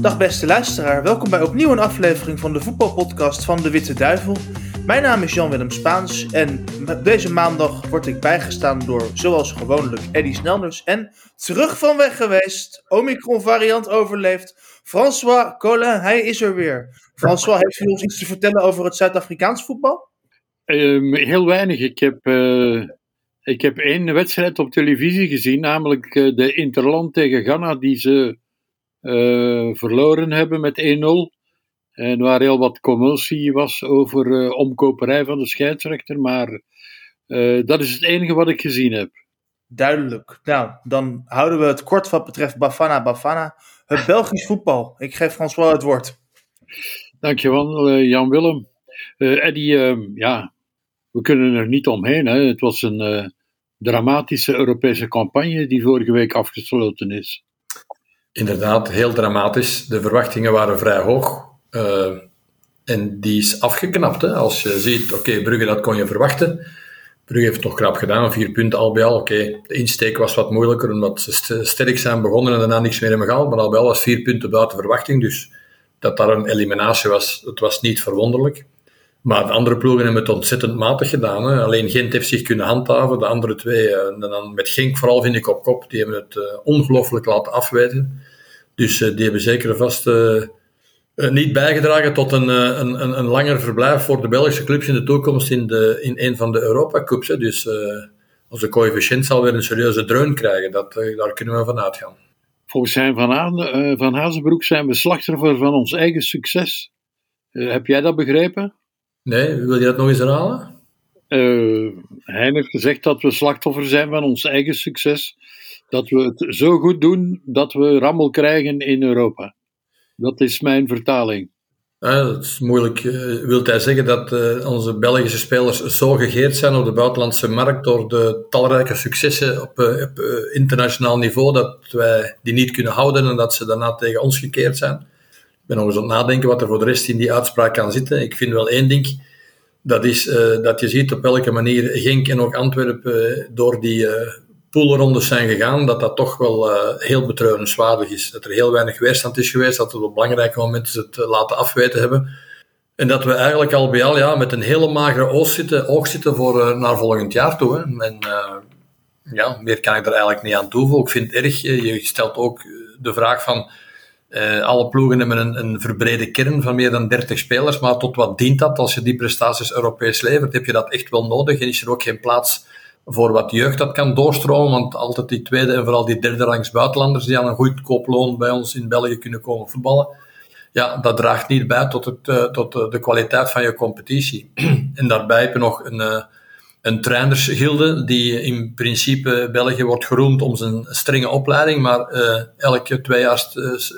Dag beste luisteraar, welkom bij opnieuw een aflevering van de voetbalpodcast van De Witte Duivel. Mijn naam is Jan-Willem Spaans en deze maandag word ik bijgestaan door, zoals gewoonlijk, Eddie Snelners. En terug van weg geweest, Omicron variant overleefd, François Collin, hij is er weer. François, heeft u ons iets te vertellen over het Zuid-Afrikaans voetbal? Um, heel weinig. Ik heb, uh, ik heb één wedstrijd op televisie gezien, namelijk uh, de Interland tegen Ghana, die ze verloren hebben met 1-0. En waar heel wat commotie was over uh, omkoperij van de scheidsrechter. Maar uh, dat is het enige wat ik gezien heb. Duidelijk. Nou, dan houden we het kort wat betreft Bafana Bafana. Het Belgisch voetbal. Ik geef François het woord. Dankjewel, uh, Jan-Willem. Eddie, ja, we kunnen er niet omheen. Hè. Het was een dramatische Europese campagne die vorige week afgesloten is. Inderdaad, heel dramatisch. De verwachtingen waren vrij hoog. Uh, en die is afgeknapt. Hè. Als je ziet, oké, Brugge, dat kon je verwachten. Brugge heeft het toch krap gedaan, vier punten al bij al. Oké, de insteek was wat moeilijker, omdat ze sterk zijn begonnen en daarna niks meer hebben gehaald. Maar al bij al was vier punten buiten verwachting. Dus dat daar een eliminatie was, dat was niet verwonderlijk. Maar de andere ploegen hebben het ontzettend matig gedaan. Hè. Alleen Gent heeft zich kunnen handhaven. De andere twee, en dan met Genk vooral vind ik op kop, die hebben het uh, ongelooflijk laten afwijten. Dus uh, die hebben zeker vast niet bijgedragen tot een, een, een, langer verblijf voor de Belgische clubs in de toekomst in, de, in een van de Europa Cups. Dus onze coëfficiënt zal weer een serieuze dreun krijgen. Dat, daar kunnen we van uitgaan. Volgens zijn van, Aan, van Hazenbroek zijn we slachtoffer van ons eigen succes. heb jij dat begrepen? Nee, wil je dat nog eens herhalen? Uh, hij heeft gezegd dat we slachtoffer zijn van ons eigen succes. Dat we het zo goed doen dat we rammel krijgen in Europa. Dat is mijn vertaling. Ja, dat is moeilijk. Uh, wilt hij zeggen dat uh, onze Belgische spelers zo gegeerd zijn op de buitenlandse markt door de talrijke successen op, op internationaal niveau dat wij die niet kunnen houden en dat ze daarna tegen ons gekeerd zijn? Ben nog eens aan het nadenken wat er voor de rest in die uitspraak kan zitten. Ik vind wel één ding, dat is uh, dat je ziet op welke manier Genk en ook Antwerpen uh, door die uh, poolrondes zijn gegaan, dat dat toch wel heel betreurenswaardig is. Dat er heel weinig weerstand is geweest, dat we op belangrijke momenten het laten afweten hebben. En dat we eigenlijk al bij al ja, met een hele magere oog zitten, oog zitten voor naar volgend jaar toe. Hè. En ja, meer kan ik er eigenlijk niet aan toevoegen. Ik vind het erg, je stelt ook de vraag van uh, alle ploegen hebben een, een verbrede kern van meer dan 30 spelers, maar tot wat dient dat als je die prestaties Europees levert? Heb je dat echt wel nodig en is er ook geen plaats voor wat jeugd dat kan doorstromen? Want altijd die tweede en vooral die derde rangs buitenlanders die aan een goedkoop loon bij ons in België kunnen komen voetballen, ja, dat draagt niet bij tot, het, uh, tot de kwaliteit van je competitie. en daarbij heb je nog een, uh, een trainersgilde die in principe België wordt geroemd om zijn strenge opleiding, maar uh, elke twee jaar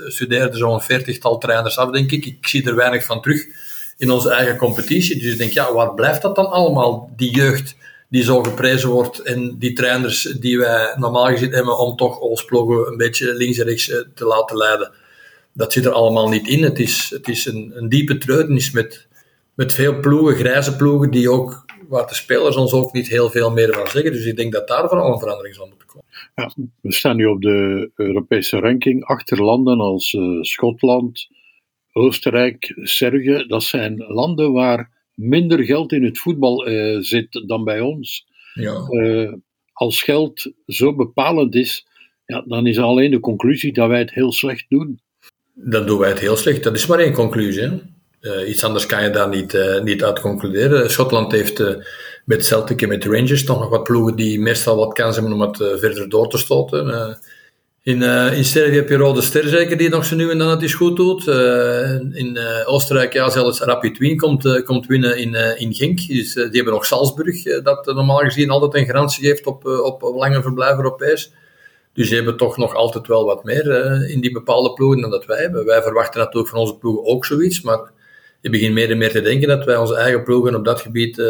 studeren er zo'n veertigtal trainers af, denk ik. Ik zie er weinig van terug in onze eigen competitie. Dus ik denk, ja, waar blijft dat dan allemaal, die jeugd die zo geprezen wordt en die trainers die wij normaal gezien hebben om toch ons ploegen een beetje links en rechts te laten leiden. Dat zit er allemaal niet in. Het is, het is een, een diepe treurnis met, met veel ploegen, grijze ploegen, die ook waar de spelers ons ook niet heel veel meer van zeggen. Dus ik denk dat daar vooral een verandering zal moeten komen. Ja, we staan nu op de Europese ranking achter landen als uh, Schotland, Oostenrijk, Servië. Dat zijn landen waar minder geld in het voetbal uh, zit dan bij ons. Ja. Uh, als geld zo bepalend is, ja, dan is alleen de conclusie dat wij het heel slecht doen. Dan doen wij het heel slecht. Dat is maar één conclusie. Hè? Uh, iets anders kan je daar niet, uh, niet uit concluderen. Schotland heeft uh, met Celtic en met Rangers toch nog wat ploegen die meestal wat kans hebben om het verder door te stoten. in, in Servië heb je Rode Ster zeker, die nog zo nu en dan het is goed doet. in Oostenrijk, ja, zelfs Rapid Wien komt, komt winnen in, in Genk. Dus, die hebben nog Salzburg, dat normaal gezien altijd een garantie geeft op, op, op lange verblijf Europees. Dus die hebben toch nog altijd wel wat meer in die bepaalde ploegen dan dat wij hebben. Wij verwachten natuurlijk van onze ploegen ook zoiets, maar je begint meer en meer te denken dat wij onze eigen ploegen op dat gebied uh,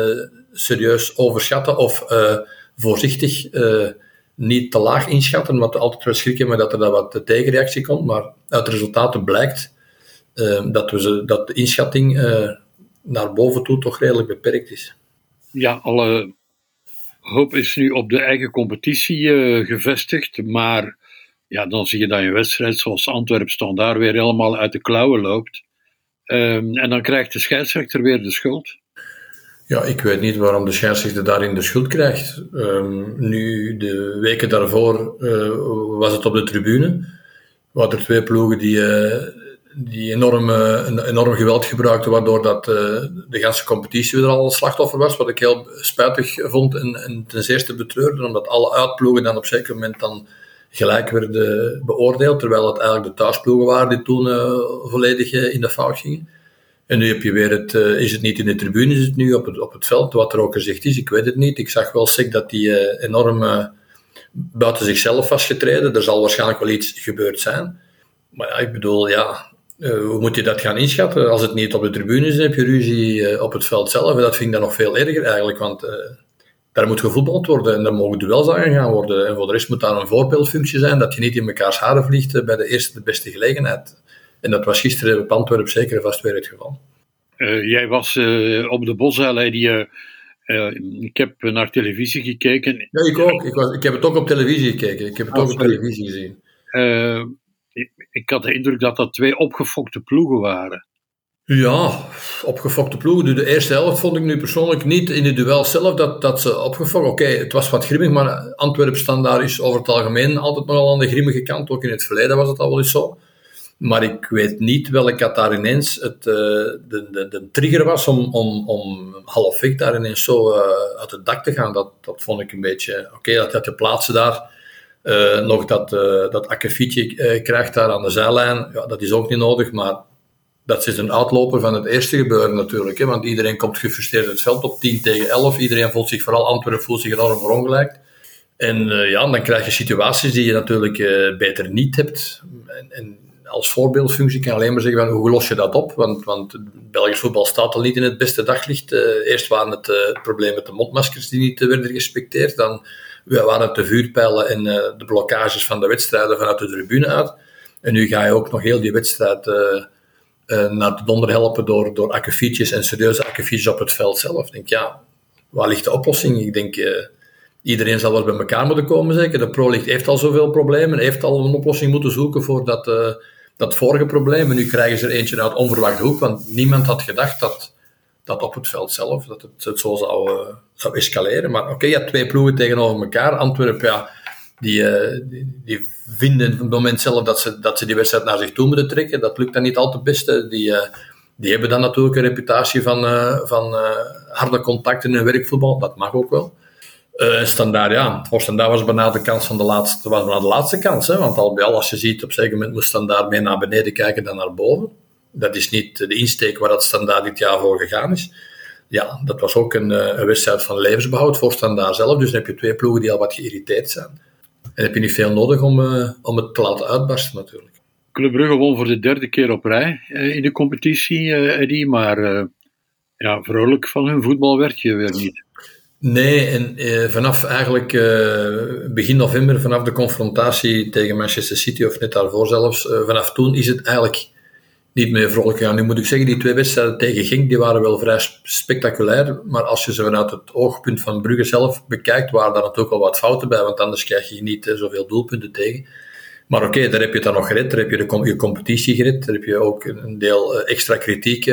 serieus overschatten of uh, voorzichtig uh, niet te laag inschatten, wat altijd wel schrikken maar dat er dan wat tegenreactie komt. Maar uit de resultaten blijkt dat, we ze, dat de inschatting naar boven toe toch redelijk beperkt is. Ja, alle hoop is nu op de eigen competitie gevestigd, maar ja, dan zie je dat je wedstrijd zoals Antwerpen daar weer helemaal uit de klauwen loopt. Ehm, en dan krijgt de scheidsrechter weer de schuld. Ja, ik weet niet waarom de scheidsrechter daarin de schuld krijgt. Ehm, nu, de weken daarvoor uh, was het op de tribune. We hadden er twee ploegen die, uh, die enorm, uh, enorm geweld gebruikten, waardoor dat, de hele competitie weer al een slachtoffer was. Wat ik heel spijtig vond en, en ten zeerste betreurde, omdat alle uitploegen dan op een zeker moment dan gelijk werden beoordeeld, terwijl het eigenlijk de thuisploegen waren die toen volledig in de fout gingen. En nu heb je weer het, uh, is het niet in de tribune, is het nu op het, op het veld, wat er ook gezegd is, ik weet het niet. Ik zag wel zeker dat die enorm buiten zichzelf was getreden. Er zal waarschijnlijk wel iets gebeurd zijn. Maar ja, ik bedoel, ja, hoe moet je dat gaan inschatten? Als het niet op de tribune is, heb je ruzie op het veld zelf. En dat vind ik dan nog veel erger eigenlijk, want daar moet gevoetbald worden en daar mogen duels aangegaan worden. En voor de rest moet daar een voorbeeldfunctie zijn, dat je niet in mekaars haren vliegt bij de eerste de beste gelegenheid. En dat was gisteren op Antwerpen zeker vast weer het geval. Uh, jij was uh, op de Bosuil, die, uh, ik heb naar televisie gekeken. Ja, ik ook. Ik, was, ik heb het ook op televisie gekeken. Ik heb het oh, ook op televisie gezien. Ik, ik, had de indruk dat dat twee opgefokte ploegen waren. Ja, opgefokte ploegen. De eerste helft vond ik nu persoonlijk niet in het duel zelf dat, dat ze opgefokt. Oké, het was wat grimmig, maar Antwerpen standaard is over het algemeen altijd nogal aan de grimmige kant. Ook in het verleden was het al wel eens zo. Maar ik weet niet welke daar ineens het, uh, de, de, de, trigger was om, om, om half weg daar ineens zo uh, uit het dak te gaan. Dat, dat vond ik een beetje... Oké, okay, dat, dat je plaatsen daar... Uh, nog dat, dat akkefietje krijgt daar aan de zijlijn. Ja, dat is ook niet nodig, maar dat is een uitloper van het eerste gebeuren natuurlijk. Hè, want iedereen komt gefrustreerd het veld op 10 tegen 11. Iedereen voelt zich, vooral Antwerpen, voelt zich enorm verongelijkt. En ja, dan krijg je situaties die je natuurlijk beter niet hebt. En, en als voorbeeldfunctie kan alleen maar zeggen, van, hoe los je dat op? Want, want Belgisch voetbal staat al niet in het beste daglicht. Uh, eerst waren het probleem met de mondmaskers die niet werden gerespecteerd. Dan waren het de vuurpijlen en de blokkages van de wedstrijden vanuit de tribune uit. En nu ga je ook nog heel die wedstrijd naar de donder helpen door, door akkefietjes en serieuze akkefietjes op het veld zelf. Ik denk, ja, waar ligt de oplossing? Ik denk, iedereen zal wel bij elkaar moeten komen zeker. De Pro heeft al zoveel problemen, heeft al een oplossing moeten zoeken voor dat dat vorige probleem. En nu krijgen ze er eentje uit onverwachte hoek, want niemand had gedacht dat, dat op het veld zelf dat het, zo zou, uh, escaleren. Maar oké, je hebt twee ploegen tegenover elkaar. Antwerpen, ja, die, uh, die, die, vinden op het moment zelf dat ze, dat ze die wedstrijd naar zich toe moeten trekken. Dat lukt dan niet al te beste. Die, uh, die hebben dan natuurlijk een reputatie van, van harde contacten in werkvoetbal. Dat mag ook wel. Uh, standaard, ja. Voor standaard was bijna de kans van de laatste, was de laatste kans. Hè? Want al bij al, als je ziet, op moment moest standaard meer naar beneden kijken dan naar boven. Dat is niet de insteek waar dat standaard dit jaar voor gegaan is. Ja, dat was ook een, een wedstrijd van levensbehoud voor standaard zelf. Dus dan heb je twee ploegen die al wat geïrriteerd zijn. En heb je niet veel nodig om, uh, om het te laten uitbarsten natuurlijk. Club Brugge won voor de derde keer op rij uh, in de competitie, Eddie. Maar ja, vrolijk van hun voetbal werd je weer niet. Nee, en eh, vanaf eigenlijk eh, begin november, vanaf de confrontatie tegen Manchester City, of net daarvoor zelfs, uh, vanaf toen is het eigenlijk niet meer vrolijk gegaan. Nu moet ik zeggen, die twee wedstrijden tegen Genk, die waren wel vrij spectaculair, maar als je ze vanuit het oogpunt van Brugge zelf bekijkt, waren daar natuurlijk al wat fouten bij, want anders krijg je niet zoveel doelpunten tegen. Maar oké, daar heb je het dan nog gered, daar heb je de je competitie gered, daar heb je ook een deel extra kritiek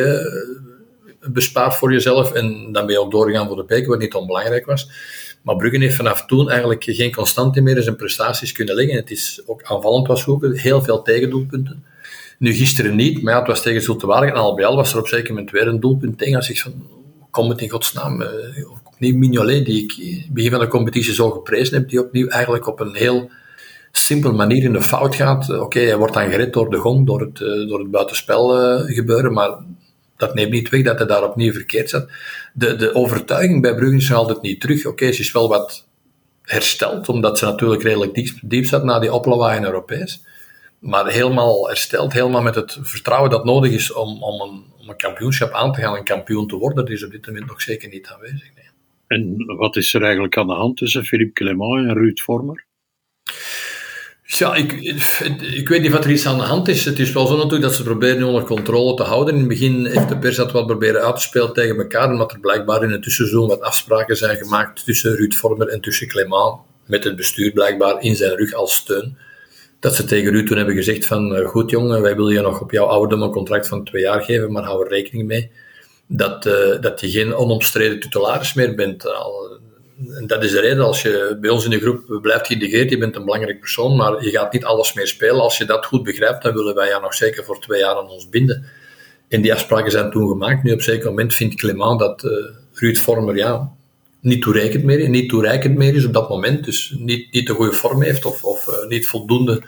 bespaard voor jezelf. En dan ben je ook doorgegaan voor de beker, wat niet onbelangrijk was. Maar Brugge heeft vanaf toen eigenlijk geen constante meer in zijn prestaties kunnen leggen. Het is ook aanvallend was ook heel veel tegendoelpunten. Nu gisteren niet, maar het was tegen Zultewaardig en al was er op zeker moment weer een doelpunt tegen. Als ik van, kom het in godsnaam, uh, opnieuw Mignolet, die ik in het begin van de competitie zo geprezen heb, die opnieuw eigenlijk op een heel simpele manier in de fout gaat. Oké, hij wordt dan gered door de gong, door het, uh, door het buitenspel gebeuren, maar dat neemt niet weg dat hij daar opnieuw verkeerd zat. De, de overtuiging bij Brugge is altijd niet terug. Oké, ze is wel wat hersteld, omdat ze natuurlijk redelijk diep, diep zat na die oplawaai in Europees. Maar helemaal hersteld, helemaal met het vertrouwen dat nodig is om, om, een, om een kampioenschap aan te gaan, een kampioen te worden, dat is op dit moment nog zeker niet aanwezig. Nee. En wat is er eigenlijk aan de hand tussen Philippe Clement en Ruud Vormer? Ja, ik, ik weet niet wat er iets aan de hand is. Het is wel zo natuurlijk dat ze proberen onder controle te houden. In het begin heeft de pers dat wel proberen uit te spelen tegen elkaar, omdat er blijkbaar in het tussenseizoen wat afspraken zijn gemaakt tussen Ruud Vormer en tussen Clément, met het bestuur blijkbaar in zijn rug als steun. Dat ze tegen Ruud toen hebben gezegd van, uh, goed jongen, wij willen je nog op jouw ouderdom een contract van twee jaar geven, maar hou er rekening mee dat, uh, dat je geen onomstreden titularis meer bent. Al, en dat is de reden, als je bij ons in de groep blijft geïntegreerd, je bent een belangrijk persoon, maar je gaat niet alles meer spelen. Als je dat goed begrijpt, dan willen wij jou nog zeker voor twee jaar aan ons binden. En die afspraken zijn toen gemaakt. Nu op een zeker moment vindt Clement dat uh, Ruud Vormer ja, niet toereikend meer, niet toereikend meer is op dat moment. Dus niet, niet de goede vorm heeft of, of uh, niet voldoende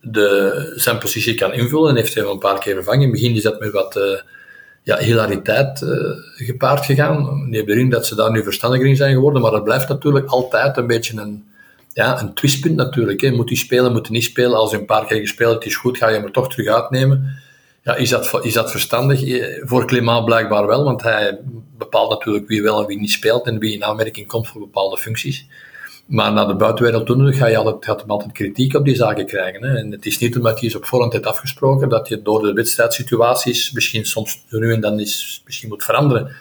de, zijn positie kan invullen. En heeft hij hem een paar keer vervangen. In het begin is dat met wat uh, ja, hilariteit gepaard gegaan. Hebben erin dat ze daar nu verstandiger in zijn geworden. Maar dat blijft natuurlijk altijd een beetje een, ja, een twistpunt natuurlijk. Hè. Moet hij spelen, moet hij niet spelen. Als hij een paar keer gespeeld is goed, ga je hem er toch terug uitnemen. Ja, is dat, is dat verstandig? Voor Clément blijkbaar wel, want hij bepaalt natuurlijk wie wel en wie niet speelt en wie in aanmerking komt voor bepaalde functies. Maar naar de buitenwereld toe ga je altijd, gaat hem altijd kritiek op die zaken krijgen. Hè. En het is niet omdat hij is op voorhand heeft afgesproken dat je door de wedstrijdsituaties misschien soms nu en dan is, misschien moet veranderen.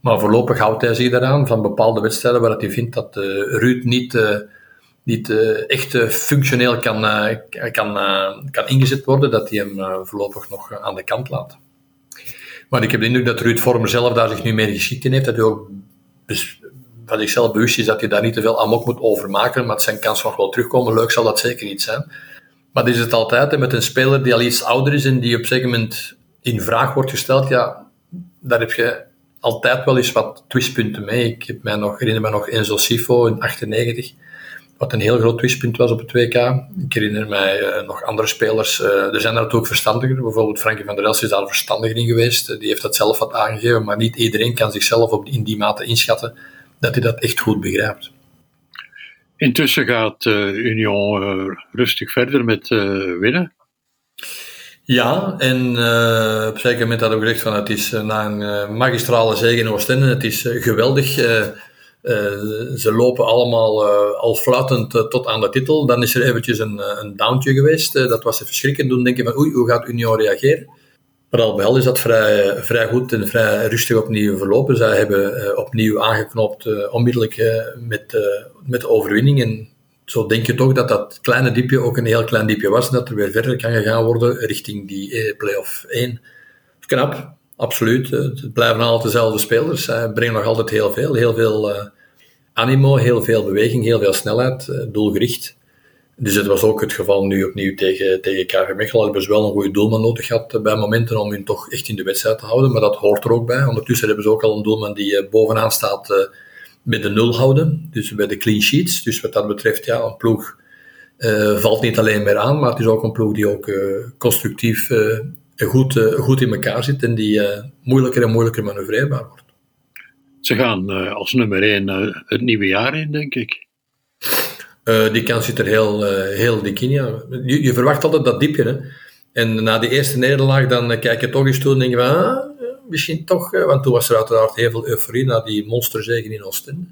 Maar voorlopig houdt hij zich daaraan van bepaalde wedstrijden waar hij vindt dat uh, Ruud niet... Uh, niet uh, echt uh, functioneel kan, uh, kan, kan ingezet worden, dat hij hem voorlopig nog aan de kant laat. Maar ik heb de indruk dat Ruud Vormer zelf daar zich nu meer geschikt in heeft, dat hij ook van zichzelf bewust is dat hij daar niet te veel amok moet over maken, maar zijn kans nog wel terugkomen. Leuk zal dat zeker niet zijn. Maar dit is het altijd, hè, met een speler die al iets ouder is en die op een moment in vraag wordt gesteld, ja, daar heb je altijd wel eens wat twistpunten mee. Ik heb mij nog, herinner me nog Enzo Sifo in 98, wat een heel groot twistpunt was op het WK. Ik herinner mij uh, nog andere spelers. Uh, er zijn daar ook verstandiger. Bijvoorbeeld Frankie van der Elst is daar verstandiger in geweest. Uh, die heeft dat zelf wat aangegeven. Maar niet iedereen kan zichzelf op, in die mate inschatten dat hij dat echt goed begrijpt. Intussen gaat Union rustig verder met winnen. Ja, en op zeker moment had ik gezegd van het is na een magistrale zege in Oostende, het is geweldig ze lopen allemaal uh, al fluitend uh, tot aan de titel. Dan is er eventjes een, een downtje geweest. dat was even schrikken. Toen denken van oei, hoe gaat Union reageren? Maar al bij al is dat vrij, vrij goed en vrij rustig opnieuw verlopen. Zij hebben opnieuw aangeknopt onmiddellijk met, met de overwinning. En zo denk je toch dat dat kleine diepje ook een heel klein diepje was. En dat er weer verder kan gegaan worden richting die play-off 1. Knap, absoluut. Het blijven altijd dezelfde spelers. Zij brengen nog altijd heel veel. Heel veel uh, animo, heel veel beweging, heel veel snelheid, uh, doelgericht. Dus het was ook het geval nu opnieuw tegen, tegen KV Mechelen. Hebben ze wel een goede doelman nodig gehad bij momenten om hun toch echt in de wedstrijd te houden. Maar dat hoort er ook bij. Ondertussen hebben ze ook al een doelman die bovenaan staat met de nul houden. Dus bij de clean sheets. Dus wat dat betreft, ja, een ploeg valt niet alleen meer aan. Maar het is ook een ploeg die ook constructief goed, uh, goed in elkaar zit en die uh, moeilijker en moeilijker manoeuvreerbaar wordt. Ze gaan uh, als nummer 1 het nieuwe jaar in, denk ik. die kans zit er heel, heel dik in. Ja. Je, je, verwacht altijd dat diepje. Hè? En na die eerste nederlaag, dan kijk je toch eens toe en denk je van, ah, misschien toch, want toen was er uiteraard heel veel euforie na die monsterzegen in Oostende.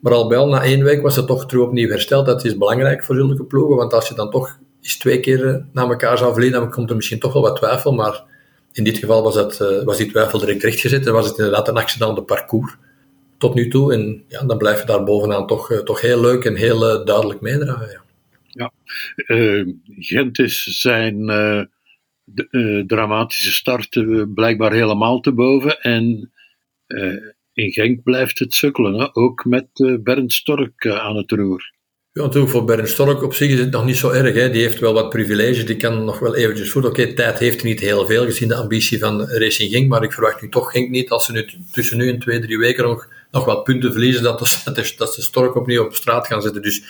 Maar al bij al, na één week was het toch terug opnieuw hersteld. Dat is belangrijk voor zulke ploegen, want als je dan toch is twee keer eh, na elkaar zou verliezen, dan komt er misschien toch wel wat twijfel. Maar in dit geval was, dat, uh, was die twijfel direct rechtgezet en was het inderdaad een accident parcours tot nu toe. En ja, dan blijf je daar bovenaan toch, uh, toch heel leuk en heel duidelijk meedragen. Ja, ja. Gent is zijn dramatische start blijkbaar helemaal te boven. En in Genk blijft het sukkelen, ook met Bernd Stork aan het roer. Ja, natuurlijk voor Bernd Stork op zich is het nog niet zo erg. Hè. Die heeft wel wat privileges, die kan nog wel eventjes voet. Oké, okay, tijd heeft hij niet heel veel, gezien de ambitie van Racing Genk, maar ik verwacht nu toch Genk niet, als ze nu tussen nu en twee, drie weken nog, nog wat punten verliezen, dat, dat, ze Stork opnieuw op straat gaan zetten. Dus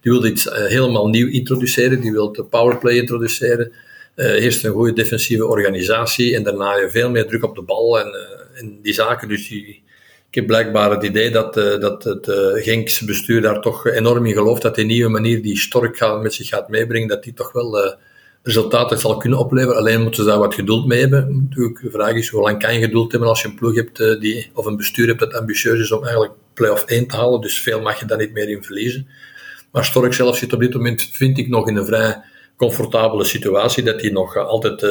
die wil iets uh, helemaal nieuw introduceren, die wil de powerplay introduceren. Uh, eerst een goede defensieve organisatie en daarna veel meer druk op de bal en, uh, en die zaken. Dus die, ik heb blijkbaar het idee dat, uh, dat het uh, Genkse bestuur daar toch enorm in gelooft dat die nieuwe manier die Stork met zich gaat meebrengen, dat die toch wel uh, resultaten zal kunnen opleveren. Alleen moeten ze daar wat geduld mee hebben. Natuurlijk, de vraag is hoe lang kan je geduld hebben als je een ploeg hebt die, of een bestuur hebt dat ambitieus is om eigenlijk play-off 1 te halen. Dus veel mag je daar niet meer in verliezen. Maar Stork zelf zit op dit moment, vind ik, nog in een vrij comfortabele situatie. Dat hij nog altijd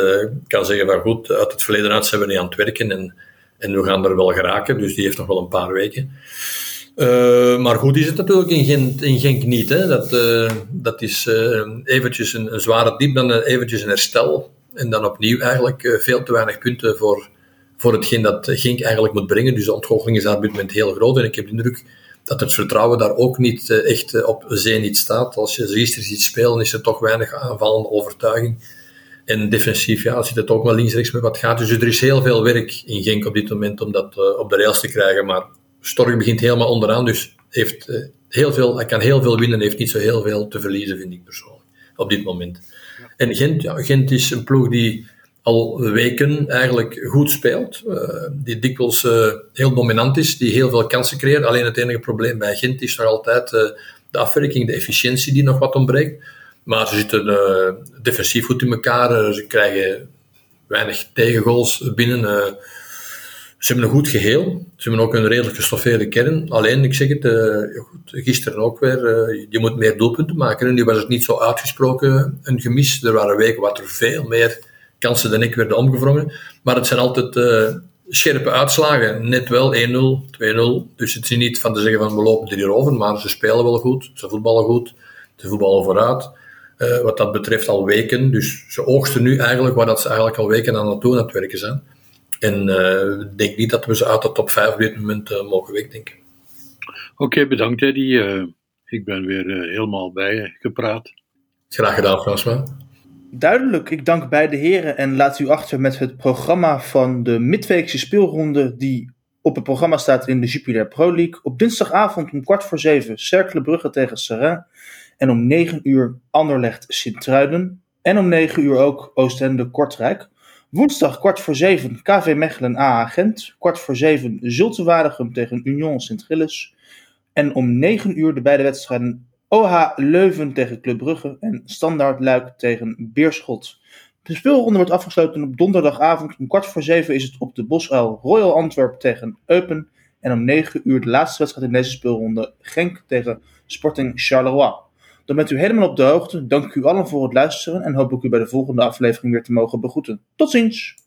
kan zeggen van goed, uit het verleden uit zijn we niet aan het werken en en we gaan er wel geraken, dus die heeft nog wel een paar weken. Uh, maar goed is het natuurlijk in Gent, in Genk niet. Hè. Dat, uh, dat is uh, eventjes een, een, zware diep, dan eventjes een herstel. En dan opnieuw eigenlijk veel te weinig punten voor, voor hetgeen dat Genk eigenlijk moet brengen. Dus de ontgoocheling is daar op dit moment heel groot. En ik heb de indruk dat het vertrouwen daar ook niet echt op zee niet staat. Als je gisteren ziet spelen, is er toch weinig aanvallende overtuiging. En defensief, ja, zit het ook wel links-rechts met wat gaat. Dus er is heel veel werk in Genk op dit moment om dat op de rails te krijgen. Maar Stork begint helemaal onderaan, dus heeft, uh, heel veel, hij kan heel veel winnen, heeft niet zo heel veel te verliezen, vind ik persoonlijk, op dit moment. En Gent, ja, Gent is een ploeg die al weken eigenlijk goed speelt, uh, die dikwijls heel dominant is, die heel veel kansen creëert. Alleen het enige probleem bij Gent is nog altijd de afwerking, de efficiëntie die nog wat ontbreekt. Maar ze zitten defensief goed in elkaar, ze krijgen weinig tegengoals binnen. Ze hebben een goed geheel. Ze hebben ook een redelijk gestoffeerde kern. Alleen, ik zeg het, goed, gisteren ook weer, je moet meer doelpunten maken. En nu was het niet zo uitgesproken een gemis. Er waren weken wat er veel meer kansen dan ik werden omgevrongen. Maar het zijn altijd scherpe uitslagen. Net wel 1-0, 2-0. Dus het is niet van te zeggen van we lopen er over, maar ze spelen wel goed. Ze voetballen goed. Ze voetballen vooruit. Wat dat betreft al weken. Dus ze oogsten nu eigenlijk waar dat ze eigenlijk al weken aan het doen aan het werken zijn. En uh, ik denk niet dat we ze uit de top 5 op dit moment uh, mogen wegdenken. Oké, okay, bedankt Eddie. Uh, ik ben weer helemaal bij gepraat. Graag gedaan, François. Duidelijk, ik dank beide heren en laat u achter met het programma van de midweekse speelronde die op het programma staat in de Jupiler Pro League. Op dinsdagavond om kwart voor zeven Cercle Brugge tegen Serrain. En om negen uur Anderlecht Sint-Truiden. En om negen uur ook Oostende Kortrijk. Woensdag kwart voor zeven KV Mechelen AA Gent. Kwart voor zeven Zulte Waregem tegen Union Sint-Gilles. En om negen uur de beide wedstrijden OH Leuven tegen Club Brugge en Standaard Luik tegen Beerschot. De speelronde wordt afgesloten op donderdagavond. Om kwart voor zeven is het op de Bosuil Royal Antwerp tegen Eupen. En om negen uur de laatste wedstrijd in deze speelronde Genk tegen Sporting Charleroi. Dan bent u helemaal op de hoogte. Dank u allen voor het luisteren en hoop ik u bij de volgende aflevering weer te mogen begroeten. Tot ziens!